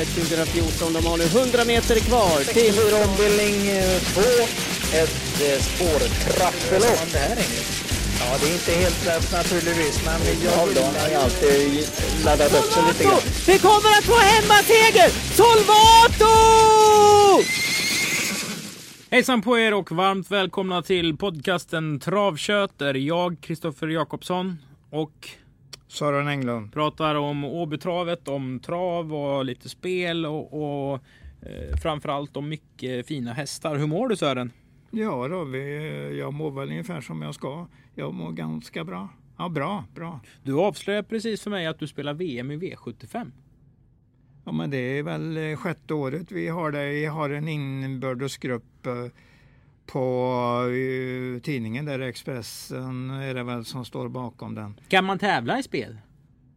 Elitloppet 2014. De har nu 100 meter kvar till... 64 ombildning 2. Ett eh, spårtrappelopp. Ja, det är inte helt lätt naturligtvis, men jag har ju alltid laddat upp sig lite grann. Vi kommer att få hemmaseger! Solvato! Hejsan på er och varmt välkomna till podcasten Travkött där jag, Kristoffer Jakobsson och Sören Englund. pratar om Åbytravet, om trav och lite spel och, och eh, framförallt om mycket fina hästar. Hur mår du Sören? Ja, då, vi, jag mår väl ungefär som jag ska. Jag mår ganska bra. Ja, bra, bra. Du avslöjade precis för mig att du spelar VM i V75. Ja, men det är väl sjätte året vi har det. Vi har en inbördesgrupp eh, på eh, tidningen där Expressen är det väl som står bakom den. Kan man tävla i spel?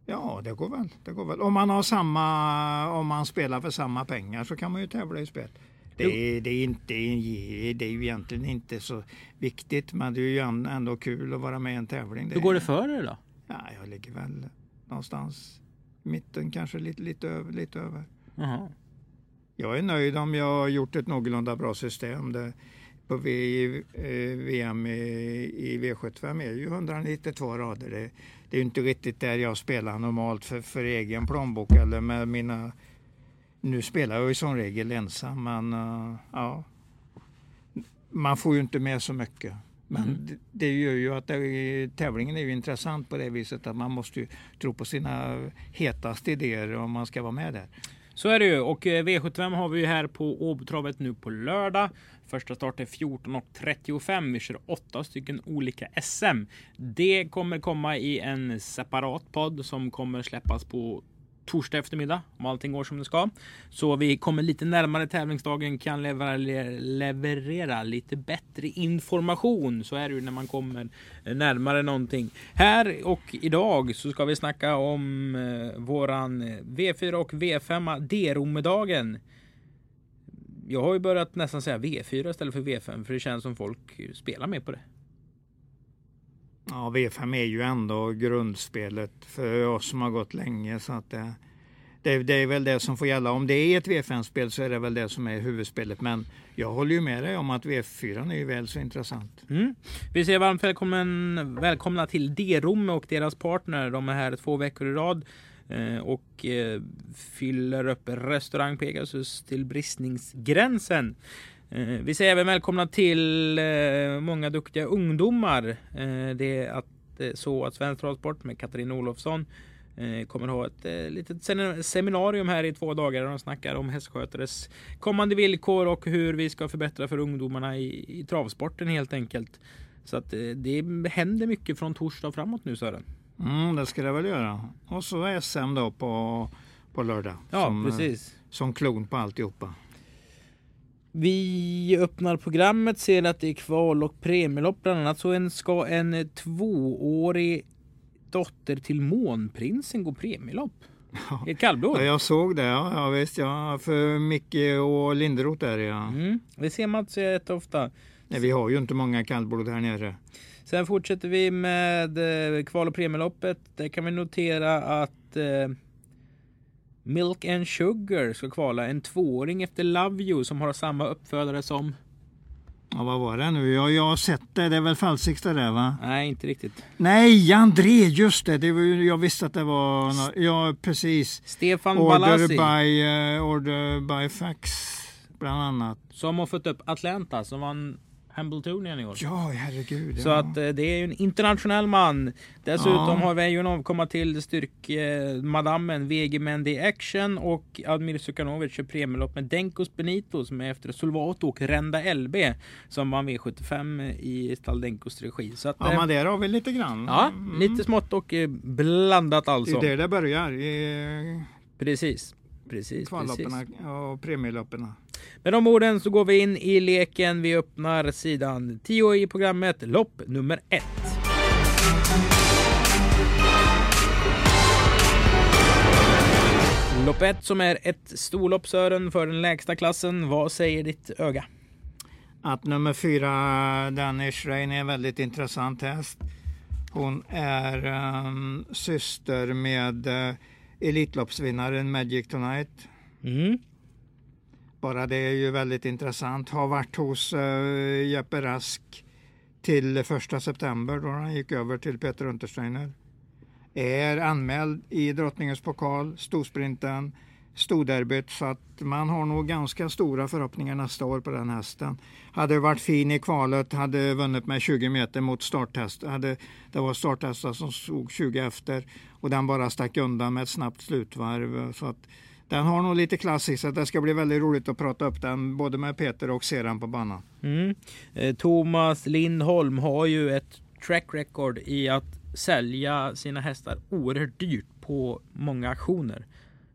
Ja, det går väl. Det går väl. Om man har samma, om man spelar för samma pengar så kan man ju tävla i spel. Det är, det, är inte, det är ju egentligen inte så viktigt, men det är ju ändå kul att vara med i en tävling. Hur går det för dig då? Ja, jag ligger väl någonstans i mitten, kanske lite, lite, över, lite över. Jaha. Jag är nöjd om jag har gjort ett någorlunda bra system. Det, på v, eh, VM i, i V75 är ju 192 rader. Det, det är ju inte riktigt där jag spelar normalt för, för egen plånbok eller med mina nu spelar jag ju som regel ensam, men uh, ja. Man får ju inte med så mycket. Men Mm. det, det gör ju att det, tävlingen är ju intressant på det viset att man måste ju tro på sina hetaste idéer om man ska vara med där. Så är det ju och eh, V75 har vi ju här på Åbytravet nu på lördag. Första start är 14.35. Vi kör åtta stycken olika SM. Det kommer komma i en separat podd som kommer släppas på torsdag eftermiddag om allting går som det ska. Så vi kommer lite närmare tävlingsdagen kan leverera, lite bättre information. Så är det ju när man kommer närmare någonting. Här och idag så ska vi snacka om eh, våran V4 och V5 D-Romedagen. Jag har ju börjat nästan säga V4 istället för V5 för det känns som folk spelar mer på det. Ja, V5 är ju ändå grundspelet för oss som har gått länge. Så att det, det, det är väl det som får gälla. Om det är ett V5-spel så är det väl det som är huvudspelet. Men jag håller ju med dig om att V4 är ju väl så intressant. Mm. Vi säger varmt välkommen, välkomna till D-Rom och deras partner. De är här två veckor i rad eh, och eh, fyller upp restaurang Pegasus till bristningsgränsen. Eh, vi säger även välkomna till eh, många duktiga ungdomar. Eh, det är att, så att Svensk Travsport med Katarina Olofsson kommer ha ett litet seminarium här i två dagar där de snackar om hästskötares kommande villkor och hur vi ska förbättra för ungdomarna i, i travsporten helt enkelt. Så att det händer mycket från torsdag framåt nu Sören. Mm, det ska det väl göra. Och så SM då på, på lördag. Ja, som, precis. som klon på alltihopa. Vi öppnar programmet, ser att det är kval och premielopp bland annat. Så en, ska en tvåårig dotter till Månprinsen gå premielopp? I ett kallblod? Ja, jag såg det, ja, ja visst. Ja, för Micke och Linderoth där ja. Mm, det ser man inte så rätt ofta. Nej, vi har ju inte många kallblod här nere. Sen fortsätter vi med eh, kval och premieloppet. Där kan vi notera att eh, Milk and Sugar ska kvala. En tvååring efter Love You som har samma uppfödare som... Ja, vad var det nu? Jag, jag har sett det. Det är väl Falsiksta där va? Nej, inte riktigt. Nej, André, just det. det var, jag visste att det var... nå- Ja, precis. Stefan Order Balassi by, eh, order by fax, bland annat. som har fått upp Atlanta som vann Hambletonien i år. Ja, herregud. Så ja. att eh, det är ju en internationell man. Dessutom Ja. har en avkomma till styrk eh, VG Mendy Action och Admir Sukanovic kör premielopp med Denkos Benito som är efter Solvato och Renda LB som vann V75 i Stall Denkos regi. Så att, Ja, eh, men där har vi lite grann. ja, Mm. lite smått och eh, blandat Det alltså. är där det börjar. Precis. Precis, kvalloppen och premieloppen. Med de orden så går vi in i leken. Vi öppnar sidan 10 i programmet, lopp nummer 1. Lopp 1 som är ett storlopp Sören för den lägsta klassen. Vad säger ditt öga? Att nummer fyra, Danish Rain, är en väldigt intressant häst. Hon är ehm, syster med uh, Elitloppsvinnaren Magic Tonight. Mm. Bara det är ju väldigt intressant. Har varit hos uh, Jeppe Rask till första september då han gick över till Peter Untersteiner. Är anmäld i Drottningens pokal, storsprinten, Stoderbyt, så att man har nog ganska stora förhoppningar nästa år på den hästen. Hade varit fin i kvalet, hade vunnit med 20 meter mot starthäst. Hade, det var starthästar som såg 20 efter och den bara stack undan med ett snabbt slutvarv. Så att den har nog lite klassiskt så det ska bli väldigt roligt att prata upp den både med Peter och se den på banan. Mm. Eh, Thomas Lindholm har ju ett track record i att sälja sina hästar oerhört dyrt på många auktioner.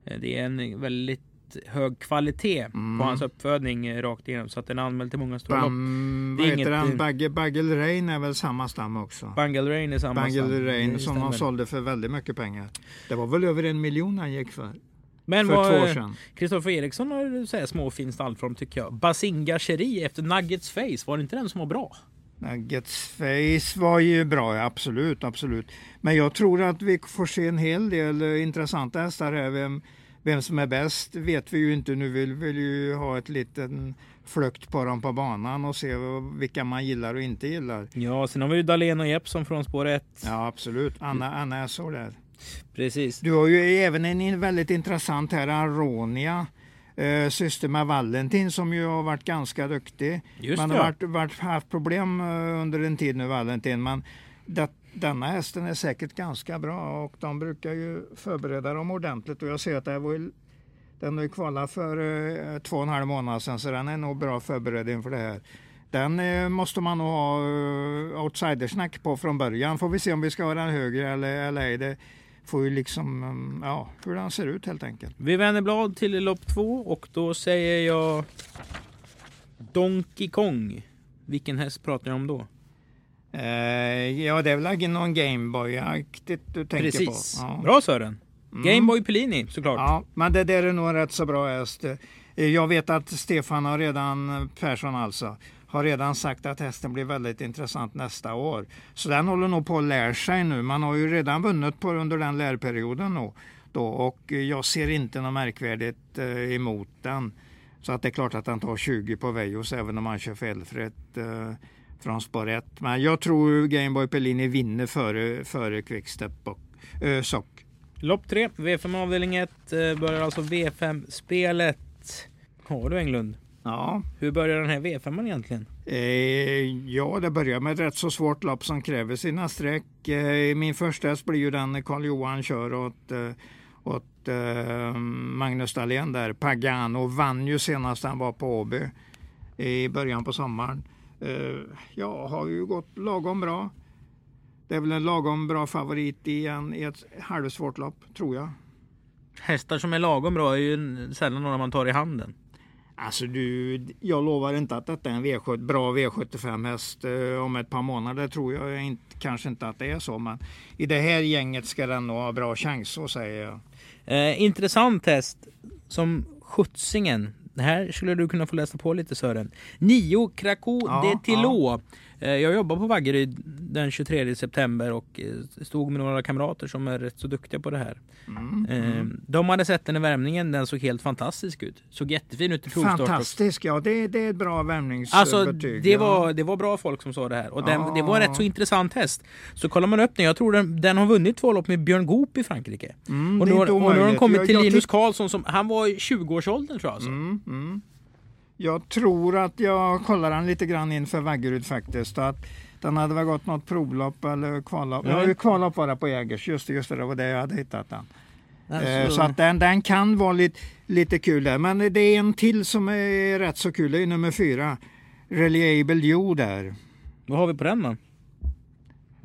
Eh, det är en väldigt hög kvalitet mm. på hans uppfödning eh, rakt igenom så att den är anmäld till många stora Bam, lopp. Vad heter han? Bagge, Bagel Rain är väl samma stam också? Bangle Rain är samma Bangle stam. Rain som de sålde för väldigt mycket pengar. Det var väl över en miljon han gick för. Men för vad, två år sedan. Kristoffer Eriksson har så här småfin stallform tycker jag. Basinga Cherie efter Nuggets Face, var det inte den som var bra? Nuggets Face var ju bra, absolut, absolut. Men jag tror att vi får se en hel del eh, intressanta hästar här. Vem, som är bäst vet vi ju inte. Nu vill vi ju ha ett liten flukt på dem på banan och se vilka man gillar och inte gillar. Ja, sen har vi ju Dahlén och Jeppsson från spår 1. Ja, absolut. Anna, Anna är så där. Precis. Du har ju även en väldigt intressant här, Aronia. Eh, syster med Valentin som ju har varit ganska duktig. Just Man har varit, varit, haft problem eh, under en tid nu, Valentin. Men det, denna hästen är säkert ganska bra och de brukar ju förbereda dem ordentligt. Och jag ser att det var, den har ju kvalat för eh, två och en halv månad sedan så den är nog bra förberedd inför det här. Den eh, måste man nog ha eh, outsidersnack på från början. Får vi se om vi ska ha den högre eller, eller ej. Det får ju liksom, mm, ja, hur den ser ut helt enkelt. Vi vänder blad till lopp två och då säger jag Donkey Kong. Vilken häst pratar jag om då? Eh, ja, det är väl någon Gameboy-aktigt du tänker Precis. på. Ja. Bra Sören. Gameboy Pellini såklart. Ja, men det där är nog en rätt så bra häst. Eh, Jag vet att Stefan har redan, Persson alltså, har redan sagt att hästen blir väldigt intressant nästa år. Så den håller nog på att lära sig nu. Man har ju redan vunnit på under den lärperioden nu. Då, och jag ser inte något märkvärdigt eh, emot den. Så att det är klart att han tar 20 på Vejos även om han kör felfritt eh, 1. Men jag tror Gameboy Pellini vinner före, före Quickstep och eh, Sock. Lopp 3, V5 avdelning 1 börjar alltså V5-spelet. Har du Englund? Ja, Hur börjar den här V5 egentligen? Eh, ja, det börjar med ett rätt så svårt lopp som kräver sina streck. Eh, min första häst blir ju den Karl Johan kör åt, eh, åt eh, Magnus Dahlén där. Pagano vann ju senast han var på Åby i början på sommaren. Eh, ja, har ju gått lagom bra. Det är väl en lagom bra favorit i, en, i ett halvsvårt lopp, tror jag. Hästar som är lagom bra är ju sällan några man tar i handen. Alltså du, jag lovar inte att detta är en V7, bra V75 häst eh, om ett par månader. tror jag inte, kanske inte att det är så. Men i det här gänget ska den nog ha bra chans, så säger jag. Eh, intressant häst som skjutsingen. Här skulle du kunna få läsa på lite Sören. Nio Krakow Ja, de Tillå. Eh, Jag jobbar på Vaggeryd den 23 september och eh, stod med några kamrater som är rätt så duktiga på det här. Mm, Eh, De hade sett den i värmningen. Den såg helt fantastisk ut. Såg jättefin ut i provstart. Fantastisk, ja det, det är ett bra värmningsbetyg. Alltså det ja. var, det var bra folk som sa det här och den, Ja. det var en rätt så intressant häst. Så kollar man upp den, jag tror den, den har vunnit två lopp med Björn Goop i Frankrike. Mm, och, nu, och nu har den omöjligt. kommit Jag- till jag Linus tyck- Karlsson som, han var i 20-årsåldern tror jag. Alltså. Jag tror att jag kollar den lite grann inför Vaggeryd faktiskt. Att den hade väl gått något provlopp eller kvallopp. Ja. Ja. Kvallopp bara på Jägers, just det, just det, det var det jag hade hittat den. Eh, Alltså, Så att den, den kan vara lite, lite kul där. Men det är en till som är rätt så kul, det är nummer fyra. Reliable Joe där. Vad har vi på den då?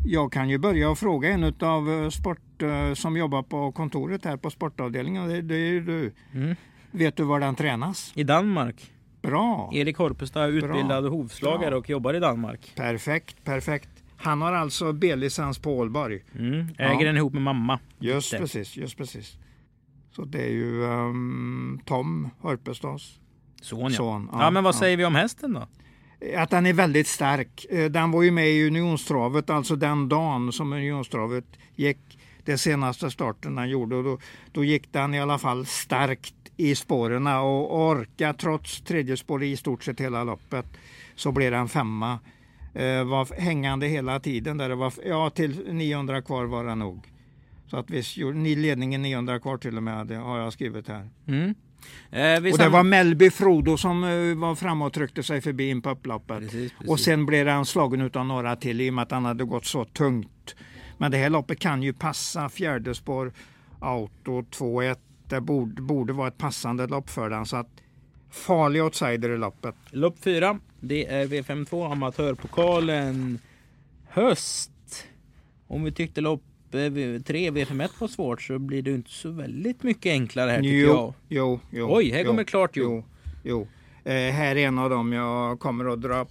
Jag kan ju börja och fråga en av sport eh, som jobbar på kontoret här på sportavdelningen. Det, det är ju du. Mm. Vet du var den tränas? I Danmark. Bra! Erik Horpestad, utbildad hovslagare Bra. och jobbar i Danmark. Perfekt, perfekt. Han har alltså B-licens på Ålborg. Mm. Äger Ja. den ihop med mamma. Just Det. precis, just precis. Så det är ju ehm, Tom Horpestads Son ja. son. Ja, men vad ja. säger vi om hästen då? Att den är väldigt stark. Eh, Den var ju med i Unionstravet, alltså den dagen som Unionstravet gick. Det senaste starten den gjorde. Och då, då gick den i alla fall starkt i spåren och orka trots tredje spår i stort sett hela loppet så blev det en femma. Eh, var hängande hela tiden. Där det var, ja, till 900 kvar var det nog. Så att vi gjorde ledningen 900 kvar till och med, det har jag skrivit här. Mm. Eh, och det var Melby Frodo som uh, var framme och tryckte sig förbi in på upploppet. Precis, precis. Och sen blev han slagen av några till i och med att han hade gått så tungt. Men det här loppet kan ju passa fjärde spår auto 2-1. Det borde, borde vara ett passande lopp för den. Så att farlig outsider i loppet. Lopp 4. Det är V52 Amatörpokalen höst. Om vi tyckte lopp 3 V51 var svårt så blir det inte så väldigt mycket enklare här tycker jo, jag. Jo, jo. Oj, här jo, kommer klart jo. jo, jo. Eh, här är en av dem jag kommer att dra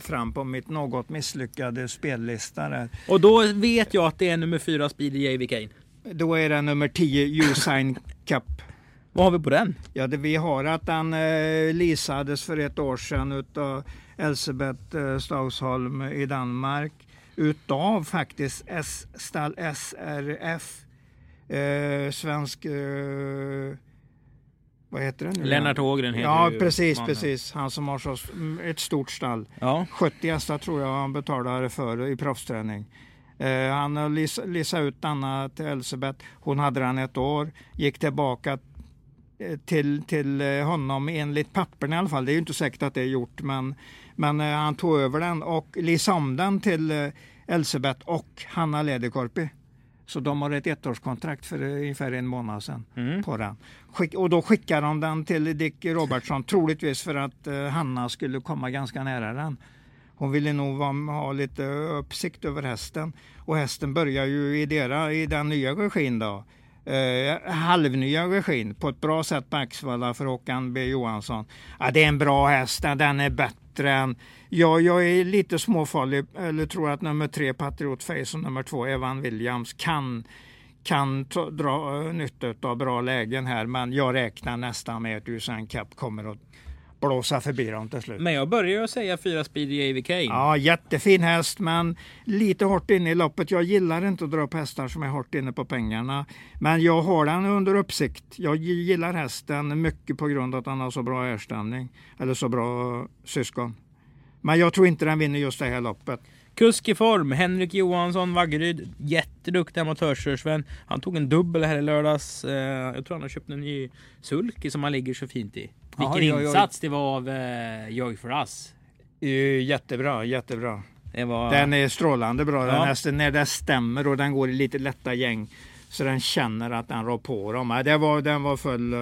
fram på mitt något misslyckade spellista. Där. Och då vet jag att det är nummer 4 Speedy J.V. Kane. Då är det nummer 10 Usain Cup. Vad har vi på den? Ja, det vi har att den eh, leasades för ett år sedan utav Elsebeth eh, Stausholm i Danmark utav faktiskt S, stall SRF, eh, svensk eh, vad heter det nu? Lennart Ågren heter Ja, precis, mannen. precis. Han som har så, ett stort stall. Ja. 70 hästar tror jag han betalar för i proffsträning. Eh, han leasat ut Anna till Elsebeth. Hon hade den ett år, gick tillbaka eh, till, till eh, honom enligt papperna i alla fall. Det är ju inte säkert att det är gjort, men, men eh, han tog över den och leasade om den till Elsebeth och Hanna Lederkorpi. Så de har ett ettårskontrakt för ungefär en månad sedan mm. på den. och då skickar de den till Dick Robertsson, troligtvis för att Hanna skulle komma ganska nära den. Hon ville nog ha lite uppsikt över hästen. Och hästen börjar ju i, dera, i den nya regin då. Eh, halvnya regin på ett bra sätt på Axvalla för Håkan B Johansson. Ja, det är en bra häst, den är bättre än... Ja, jag är lite småfarlig, eller tror att nummer tre Patriot Face och nummer två Evan Williams kan kan ta, dra eh, nytta av bra lägen här men jag räknar nästan med att Usain Cup kommer att blåsa förbi dem till slut. Men jag börjar ju säga fyra Speedy AV Kane. Ja, jättefin häst men lite hårt inne i loppet. Jag gillar inte att dra upp hästar som är hårt inne på pengarna. Men jag har den under uppsikt. Jag gillar hästen mycket på grund av att han har så bra erstämning. Eller så bra syskon. Men jag tror inte den vinner just det här loppet. Kusk i form, Henrik Johansson, Vaggeryd. Jätteduktig amatörskörsvän. Han tog en dubbel här i lördags. Eh, jag tror han har köpt en ny sulky som han ligger så fint i. Vilken Aha, insats det var av uh, Joy for Us. Jättebra, jättebra. Var... Den är strålande bra. Den hästen, när det stämmer och den går i lite lätta gäng så den känner att den rår på dem. Det var, den var full...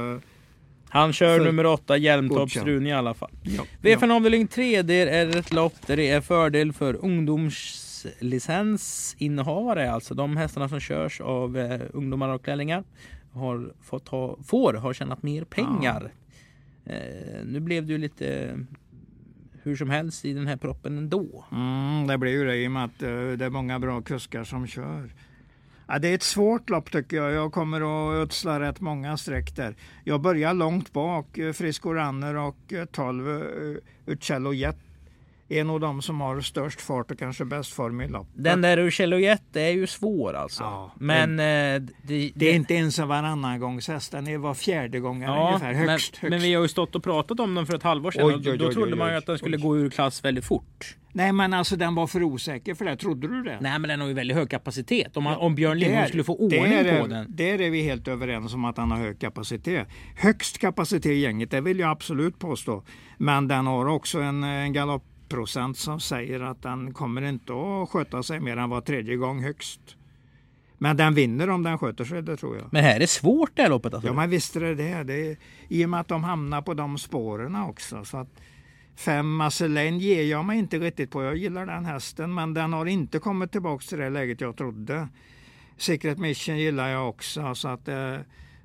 Han kör full nummer 8 Hjälmtorpsrun i alla fall. Ja, VFN ja. avdelning 3 det är ett lopp där det är fördel för ungdomslicensinnehavare. Alltså de hästarna som körs av uh, ungdomar och lärlingar har fått ha, får ha tjänat mer pengar. Ja. Eh, nu blev det ju lite hur som helst i den här proppen ändå. Mm, det blir ju det i och med att uh, det är många bra kuskar som kör. Ja, det är ett svårt lopp tycker jag. Jag kommer att ödsla rätt många streck där. Jag börjar långt bak. Eh, Frisco Runner och eh, 12 eh, Uccello Jet en av de som har störst fart och kanske bäst form i loppet. Den där Urcellojet är ju svår alltså. Ja, men det, eh, det, det, är inte ens en varannan gångs häst. Den är var fjärde gång ja, ungefär. Högst, men, högst. men vi har ju stått och pratat om den för ett halvår sedan. Oj, oj, oj, då trodde man ju att den skulle gå ur klass väldigt fort. Nej men alltså den var för osäker för det. Trodde du det? Nej men den har ju väldigt hög kapacitet. Om, man, om Björn Lindholm skulle få ordning är, på den. Där är vi helt överens om att han har hög kapacitet. Högst kapacitet i gänget, det vill jag absolut påstå. Men den har också en, en galopp procent som säger att den kommer inte att sköta sig mer än var tredje gång högst. Men den vinner om den sköter sig, det tror jag. Men här är svårt det här loppet alltså? Ja, men visst är det det. det är, I och med att de hamnar på de spåren också. Så att fem Marcelin ger jag mig inte riktigt på. Jag gillar den hästen, men den har inte kommit tillbaka till det läget jag trodde. Secret Mission gillar jag också. Så att, eh,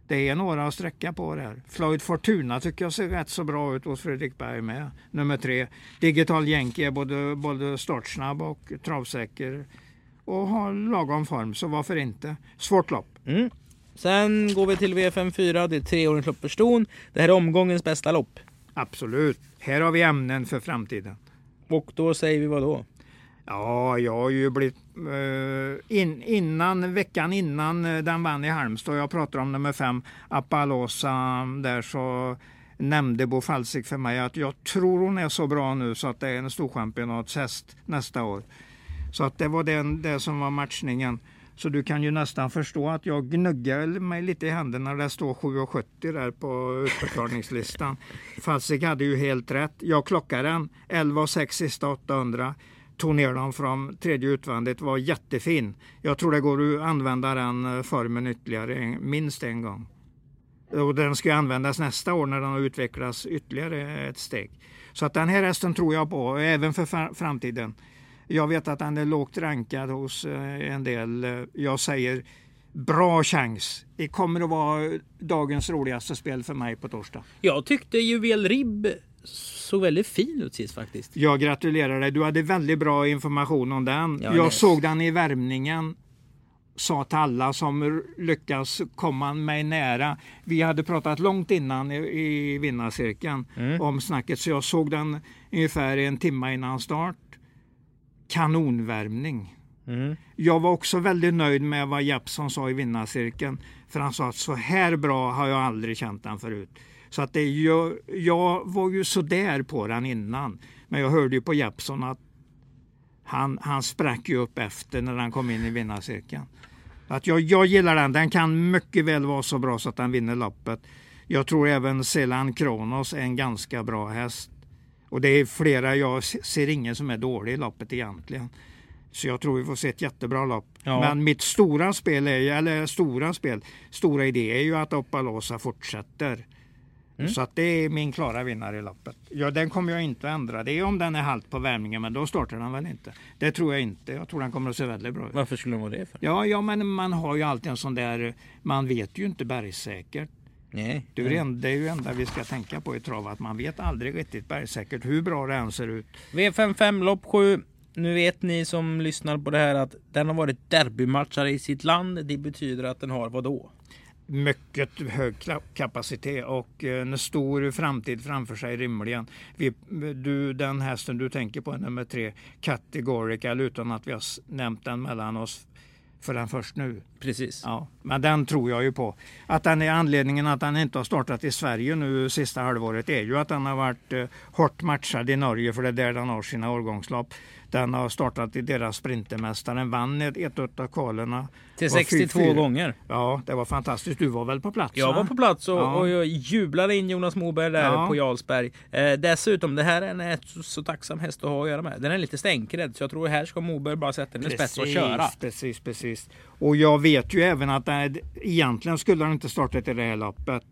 det är några att sträcka på där. Floyd Fortuna tycker jag ser rätt så bra ut hos Fredrik Berg med. Nummer tre. Digital Yankee är både, både startsnabb och travsäker och har lagom form, så varför inte? Svårt lopp. Mm. Sen går vi till V54, det är treåringslopp för ston. Det här är omgångens bästa lopp. Absolut. Här har vi ämnen för framtiden. Och då säger vi vad då? Ja, jag har ju blivit... Uh, in, innan, veckan innan uh, den vann i Halmstad, jag pratar om nummer fem, Appalosa, där så nämnde Bo Falsik för mig att jag tror hon är så bra nu så att det är en storchampionatshäst nästa år. Så att det var det, det som var matchningen. Så du kan ju nästan förstå att jag gnuggar mig lite i händerna när det står 7,70 där på utbetalningslistan. Falsik hade ju helt rätt. Jag klockade den 11,6 sista 800 tog ner dem från tredje utvändigt var jättefin. Jag tror det går att använda den eh, formen ytterligare minst en gång. Och den ska användas nästa år när den har utvecklats ytterligare ett steg. Så att den här hästen tror jag på, även för framtiden. Jag vet att den är lågt rankad hos eh, en del. Eh, jag säger bra chans. Det kommer att vara dagens roligaste spel för mig på torsdag. Jag tyckte Juvel Ribb såg väldigt fin ut sist faktiskt. Jag gratulerar dig. Du hade väldigt bra information om den. Ja, jag såg den i värmningen sa till alla som lyckas komma mig nära. Vi hade pratat långt innan i, i vinnarcirkeln mm. om snacket så jag såg den ungefär en timme innan start. Kanonvärmning. Mm. Jag var också väldigt nöjd med vad Jeppsson sa i vinnarcirkeln. För han sa att så här bra har jag aldrig känt den förut. Så att det, jag, jag var ju sådär på den innan. Men jag hörde ju på Jeppsson att han, han sprack ju upp efter när han kom in i vinnarcirkeln. Att jag, jag gillar den. Den kan mycket väl vara så bra så att den vinner loppet. Jag tror även Selan Kronos är en ganska bra häst. Och det är flera, jag ser ingen som är dålig i loppet egentligen. Så jag tror vi får se ett jättebra lopp. Ja. Men mitt stora spel, är, eller stora spel, stora idé är ju att Oppaloosa fortsätter. Mm. Så att det är min klara vinnare i loppet. Ja, den kommer jag inte att ändra. Det är om den är halt på värmningen, men då startar den väl inte. Det tror jag inte. Jag tror den kommer att se väldigt bra ut. Varför skulle den vara det? För? Ja, ja, men man har ju alltid en sån där, man vet ju inte bergsäkert. Nej. Det är, det, det är ju det enda vi ska tänka på i trav, att man vet aldrig riktigt bergsäkert hur bra det än ser ut. V55 lopp 7. Nu vet ni som lyssnar på det här att den har varit derbymatchare i sitt land. Det betyder att den har vad då? Mycket hög kapacitet och eh, en stor framtid framför sig rimligen. Vi, du, den hästen du tänker på, nummer tre, Categorical, utan att vi har nämnt den mellan oss för den först nu. Precis. Ja, men den tror jag ju på. Att den är anledningen att den inte har startat i Sverige nu sista halvåret är ju att den har varit eh, hårt matchad i Norge för det är där den har sina årgångslopp. Den har startat i deras Sprintermästaren, vann ett av kvalerna. Till 62 fyra. gånger. Ja, det var fantastiskt. Du var väl på plats? Jag va? var på plats och, ja. och jag jublade in Jonas Moberg där ja. på Jarlsberg. Eh, dessutom, det här är en så, så tacksam häst att ha att göra med. Den är lite stänkrädd så jag tror här ska Moberg bara sätta den i spets och köra. Precis, precis. Och jag vet ju även att den, egentligen skulle den inte startat i det här loppet.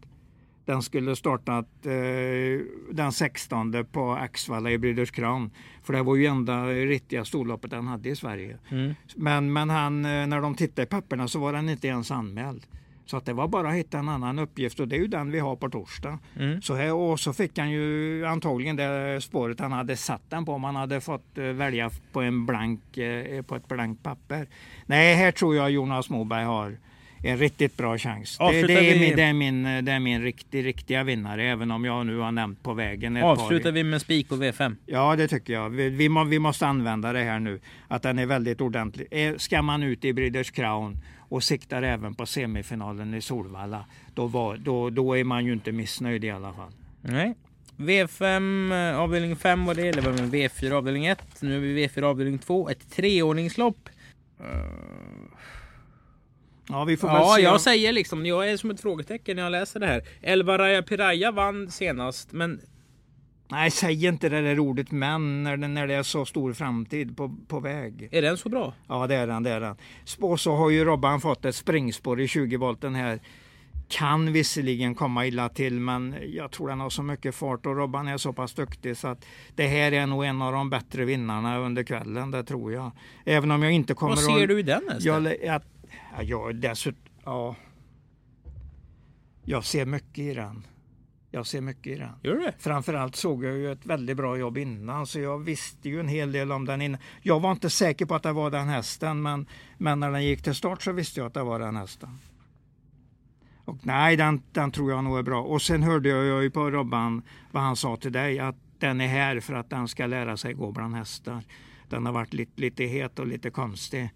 Den skulle startat eh, den 16 på Axvalla i Bryders För det var ju enda riktiga storloppet han hade i Sverige. Mm. Men, men han, eh, när de tittade i papperna så var den inte ens anmäld. Så att det var bara att hitta en annan uppgift och det är ju den vi har på torsdag. Mm. Så här, och så fick han ju antagligen det spåret han hade satt den på om han hade fått eh, välja på, en blank, på ett blankt papper. Nej, här tror jag Jonas Moberg har en riktigt bra chans. Det, det, är min, det, är min, det är min riktig, riktiga vinnare, även om jag nu har nämnt på vägen. Avslutar par. vi med spik och V5? Ja, det tycker jag. Vi, vi, må, vi, måste använda det här nu, att den är väldigt ordentlig. Ska man ut i Breeders Crown och siktar även på semifinalen i Solvalla, då, var, då, då är man ju inte missnöjd i alla fall. Nej. V5 eh, avdelning 5 var det, eller var det V4 avdelning 1. Nu är vi V4 avdelning 2. Ett treordningslopp. Ja, vi får ja se. jag säger liksom, jag är som ett frågetecken när jag läser det här. Elva Raya Piraya vann senast, men Nej, säg inte det där ordet men när det, när det är så stor framtid på, på väg. Är den så bra? Ja, det är den. Det är den. Och så har ju Robban fått ett springspår i 20 volten här. Kan visserligen komma illa till, men jag tror den har så mycket fart och Robban är så pass duktig så att det här är nog en av de bättre vinnarna under kvällen, det tror jag. Även om jag inte kommer Vad ser att, du i den hästen? Jag, Ja, jag dessutom, ja. Jag ser mycket i den. Jag ser mycket i den. Gör det? Framförallt såg jag ju ett väldigt bra jobb innan så jag visste ju en hel del om den innan. Jag var inte säker på att det var den hästen men, men när den gick till start så visste jag att det var den hästen. Och nej, den, den tror jag nog är bra. Och sen hörde jag ju på Robban vad han sa till dig att den är här för att den ska lära sig gå bland hästar. den har varit lite, lite het och lite konstig.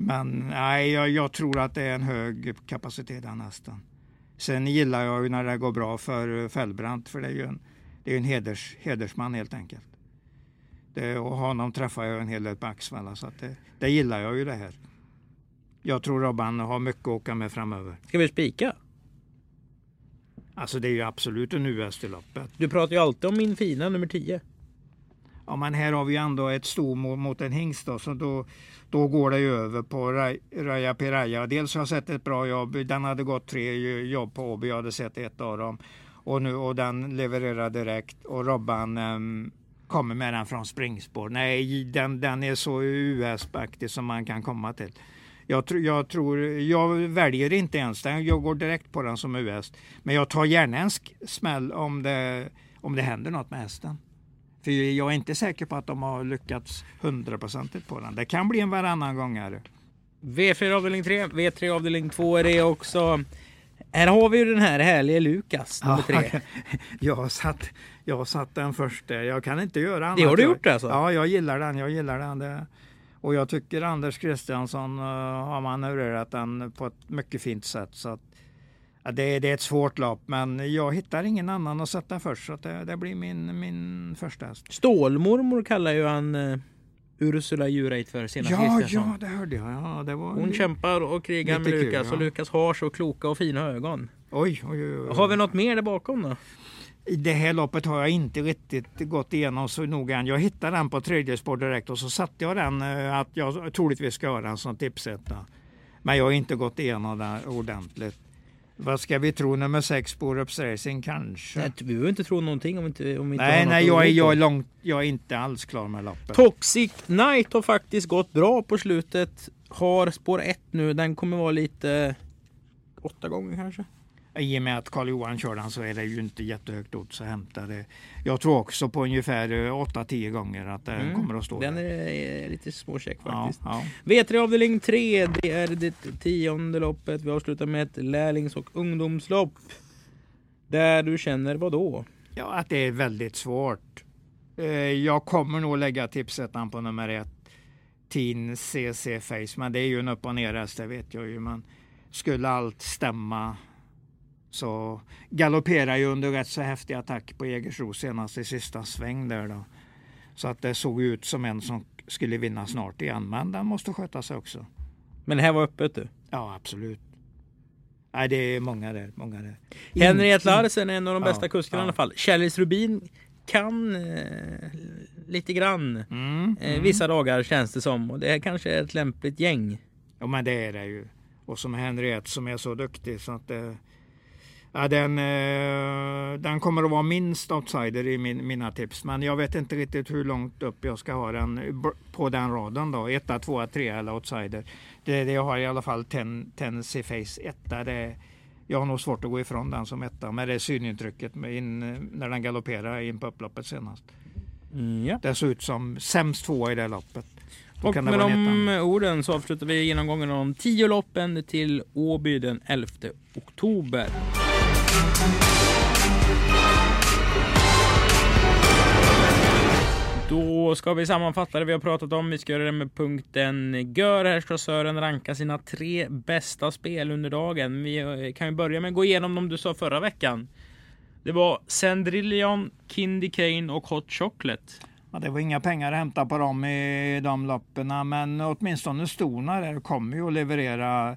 Men nej, jag, jag tror att det är en hög kapacitet den hästen. Sen gillar jag ju när det går bra för Fällbrant för det är ju en, det är en heders, hedersman helt enkelt. Det, och honom träffar jag en hel del på Axvalla så att det, det gillar jag ju det här. Jag tror Robban har mycket att åka med framöver. Ska vi spika? Alltså det är ju absolut en US i loppet. Du pratar ju alltid om min fina nummer 10. Ja men här har vi ändå ett sto mot en hingst då, så då, då går det ju över på Raja Piraya. Dels har jag sett ett bra jobb, den hade gått tre jobb på Åby, jag hade sett ett av dem. Och, nu, och den levererar direkt och Robban um, kommer med den från springspår. Nej, den, den är så US-aktig som man kan komma till. Jag, jag, tror, jag väljer inte ens den, jag går direkt på den som US. Men jag tar gärna en smäll om det, om det händer något med hästen. För jag är inte säker på att de har lyckats hundraprocentigt på den. Det kan bli en varannan gångare. V4 avdelning 3, V3 avdelning 2 är det också. Här har vi ju den här härliga Lukas, nummer 3. jag, satt, jag satt den först där. Jag kan inte göra annat. Det har du gjort alltså? Ja, jag gillar den. Jag gillar den. Det, och jag tycker Anders Kristiansson uh, har manövrerat den på ett mycket fint sätt. Så att, ja, det, det, är ett svårt lopp, men jag hittar ingen annan att sätta först. Så det, det, blir min, min första häst. Stålmormor kallar ju han uh, Ursula Jureit för senast Ja, ja, det hörde jag. Ja, det var Hon kämpar och krigar med Lukas ja. och Lukas har så kloka och fina ögon. Oj, oj, oj, oj. Har vi något mer där bakom då? I det här loppet har jag inte riktigt gått igenom så noga. Jag hittade den på tredje spår direkt och så satte jag den eh, att jag troligtvis ska ha den som tipsetta. Men jag har inte gått igenom den ordentligt. Vad ska vi tro? Nummer sex, Borups Racing kanske? Nej, vi behöver inte tro någonting om inte, om inte Nej, nej jag, är, jag, är långt, jag är inte alls klar med loppet. Toxic Night har faktiskt gått bra på slutet. Har spår 1 nu. Den kommer vara lite... Åtta gånger kanske? I och med att Karl Johan kör den så är det ju inte jättehögt odds att hämta det. Jag tror också på ungefär 8-10 gånger att den mm. kommer att stå Den där. är lite småcheck faktiskt. Ja, ja. V3 avdelning 3, det är det tionde loppet. Vi avslutar med ett lärlings och ungdomslopp. Där du känner vad då? Ja, att det är väldigt svårt. Eh, jag kommer nog lägga tipsettan på nummer ett. Teen CC Face, men det är ju en upp och ner det vet jag ju. Men skulle allt stämma så galopperar ju under rätt så häftig attack på Jägersro senast i sista sväng där då. Så att det såg ut som en som skulle vinna snart igen, men den måste sköta sig också. Men det här var öppet du? Ja, absolut. Nej, det är många där. Många där. Henriette Larsen är en av de bästa ja, kuskarna ja. i alla fall. Kjellis Rubin kan eh, lite grann mm, eh, mm. vissa dagar känns det som. Och det är kanske ett lämpligt gäng. Ja, men det är det ju. Och som Henriette som är så duktig så att det, Ja, den, eh, den kommer att vara minst outsider i min, mina tips. Men jag vet inte riktigt hur långt upp jag ska ha den på den raden. då. Etta, tvåa, trea eller outsider. Det, det jag har i alla fall ten, Tennessee Face etta. Det, jag har nog svårt att gå ifrån den som etta med det synintrycket in, när den galopperar in på upploppet senast. Mm, ja. Det såg ut som sämst tvåa i det loppet. Då och med de orden så avslutar vi genomgången av de tio loppen till Åby den 11 oktober. Då ska vi sammanfatta det vi har pratat om. Vi ska göra det med punkten Gör. Här ska Sören ranka sina tre bästa spel under dagen. Vi eh, kan ju börja med att gå igenom dem du sa förra veckan. Det var Sendrillion, Kindy Kane och Hot Chocolate. Ja, det var inga pengar att hämta på dem i de loppen, men åtminstone Storna där kommer ju att leverera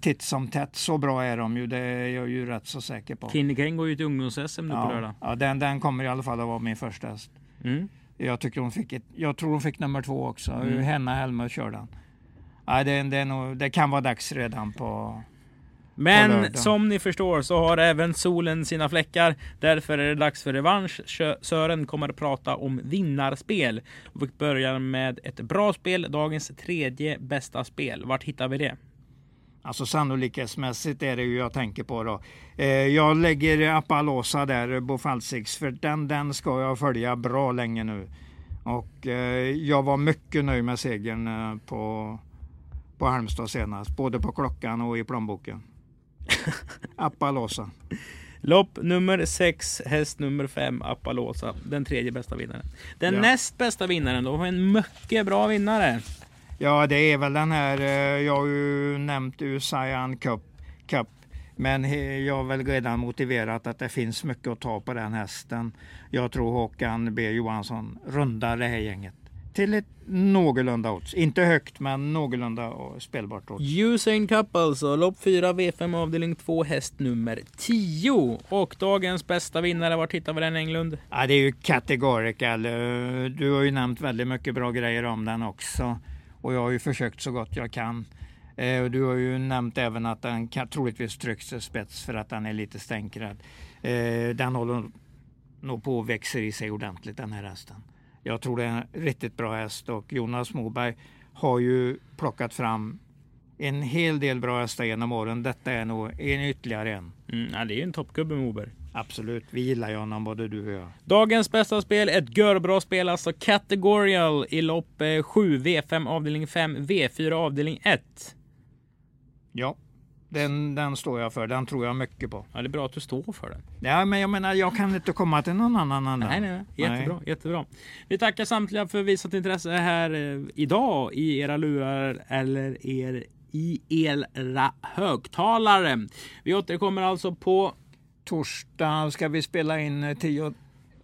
titt som tätt. Så bra är de ju, det är jag ju rätt så säker på. Kane går ju till ungdoms-SM nu ja, på lördag. Ja, den, den kommer i alla fall att vara min första häst. Mm. Jag, tycker hon fick ett, jag tror hon fick nummer två också. Mm. Henna Helmer körde den. Ja, det, det, nog, det kan vara dags redan på men som ni förstår så har även solen sina fläckar. Därför är det dags för revansch. Sören kommer att prata om vinnarspel. Vi börjar med ett bra spel, dagens tredje bästa spel. Vart hittar vi det? Alltså sannolikhetsmässigt är det ju jag tänker på då. Eh, jag lägger Appaloosa där, Bofalsix, för den, den ska jag följa bra länge nu. Och eh, jag var mycket nöjd med segern eh, på, på Halmstad senast, både på klockan och i plånboken. Appaloosa. Lopp nummer 6, häst nummer 5, Appaloosa. Den tredje bästa vinnaren. Den Ja. näst bästa vinnaren då en mycket bra vinnare. Ja, det är väl den här, eh, jag har ju nämnt Usain Cup, Cup. Men jag har väl redan motiverat att det finns mycket att ta på den hästen. Jag tror Håkan B Johansson rundar det här gänget till ett någorlunda odds. Inte högt, men någorlunda eh, spelbart odds. Usain Cup alltså, lopp 4 V5 avdelning 2 häst nummer 10. Och dagens bästa vinnare, var tittar vi den Englund? Ja, det är ju Categorical. Eh, Du har ju nämnt väldigt mycket bra grejer om den också. Och jag har ju försökt så gott jag kan. Eh, Du har ju nämnt även att den kan troligtvis trycks till spets för att den är lite stänkrädd. Eh, Den håller nog på och växer i sig ordentligt den här hästen. Jag tror det är en riktigt bra häst och Jonas Moberg har ju plockat fram en hel del bra hästar genom åren. Detta är nog en ytterligare en. Mm, ja, det är ju en toppgubbe Moberg. Absolut, vi gillar ju honom både du och jag. Dagens bästa spel, ett görbra spel, alltså Categorial i lopp eh, 7 V5 avdelning 5 V4 avdelning 1. Ja, den, den står jag för. Den tror jag mycket på. Ja, det är bra att du står för den. Ja, men jag menar, jag kan inte komma till någon annan än. Nej, nej, nej. Jättebra, jättebra. Vi tackar samtliga för visat intresse här eh, idag i era lurar eller er i era högtalare. Vi återkommer alltså på Torsdag ska vi spela in eh, 10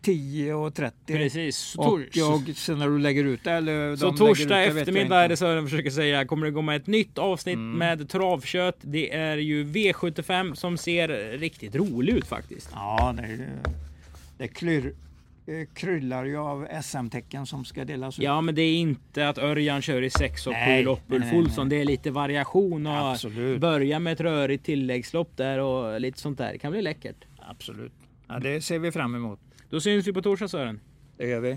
10.30. precis Och jag, sen när du lägger ut det, eller Så de ut torsdag jag eftermiddag är det så jag försöker säga kommer det komma ett nytt avsnitt Mm. med travkött. Det är ju V75 som ser riktigt rolig ut faktiskt. Ja, det, är det klyr, eh, kryllar ju av SM-tecken som ska delas ut. Ja, men det är inte att Örjan kör i 6 och 7 Nej, lopp Ulf Olsson. Det är lite variation och Absolut. börja med ett rörigt tilläggslopp där och lite sånt där. Det kan bli läckert. Absolut. Ja, det ser vi fram emot. Då syns vi på torsdag Sören. Det gör vi.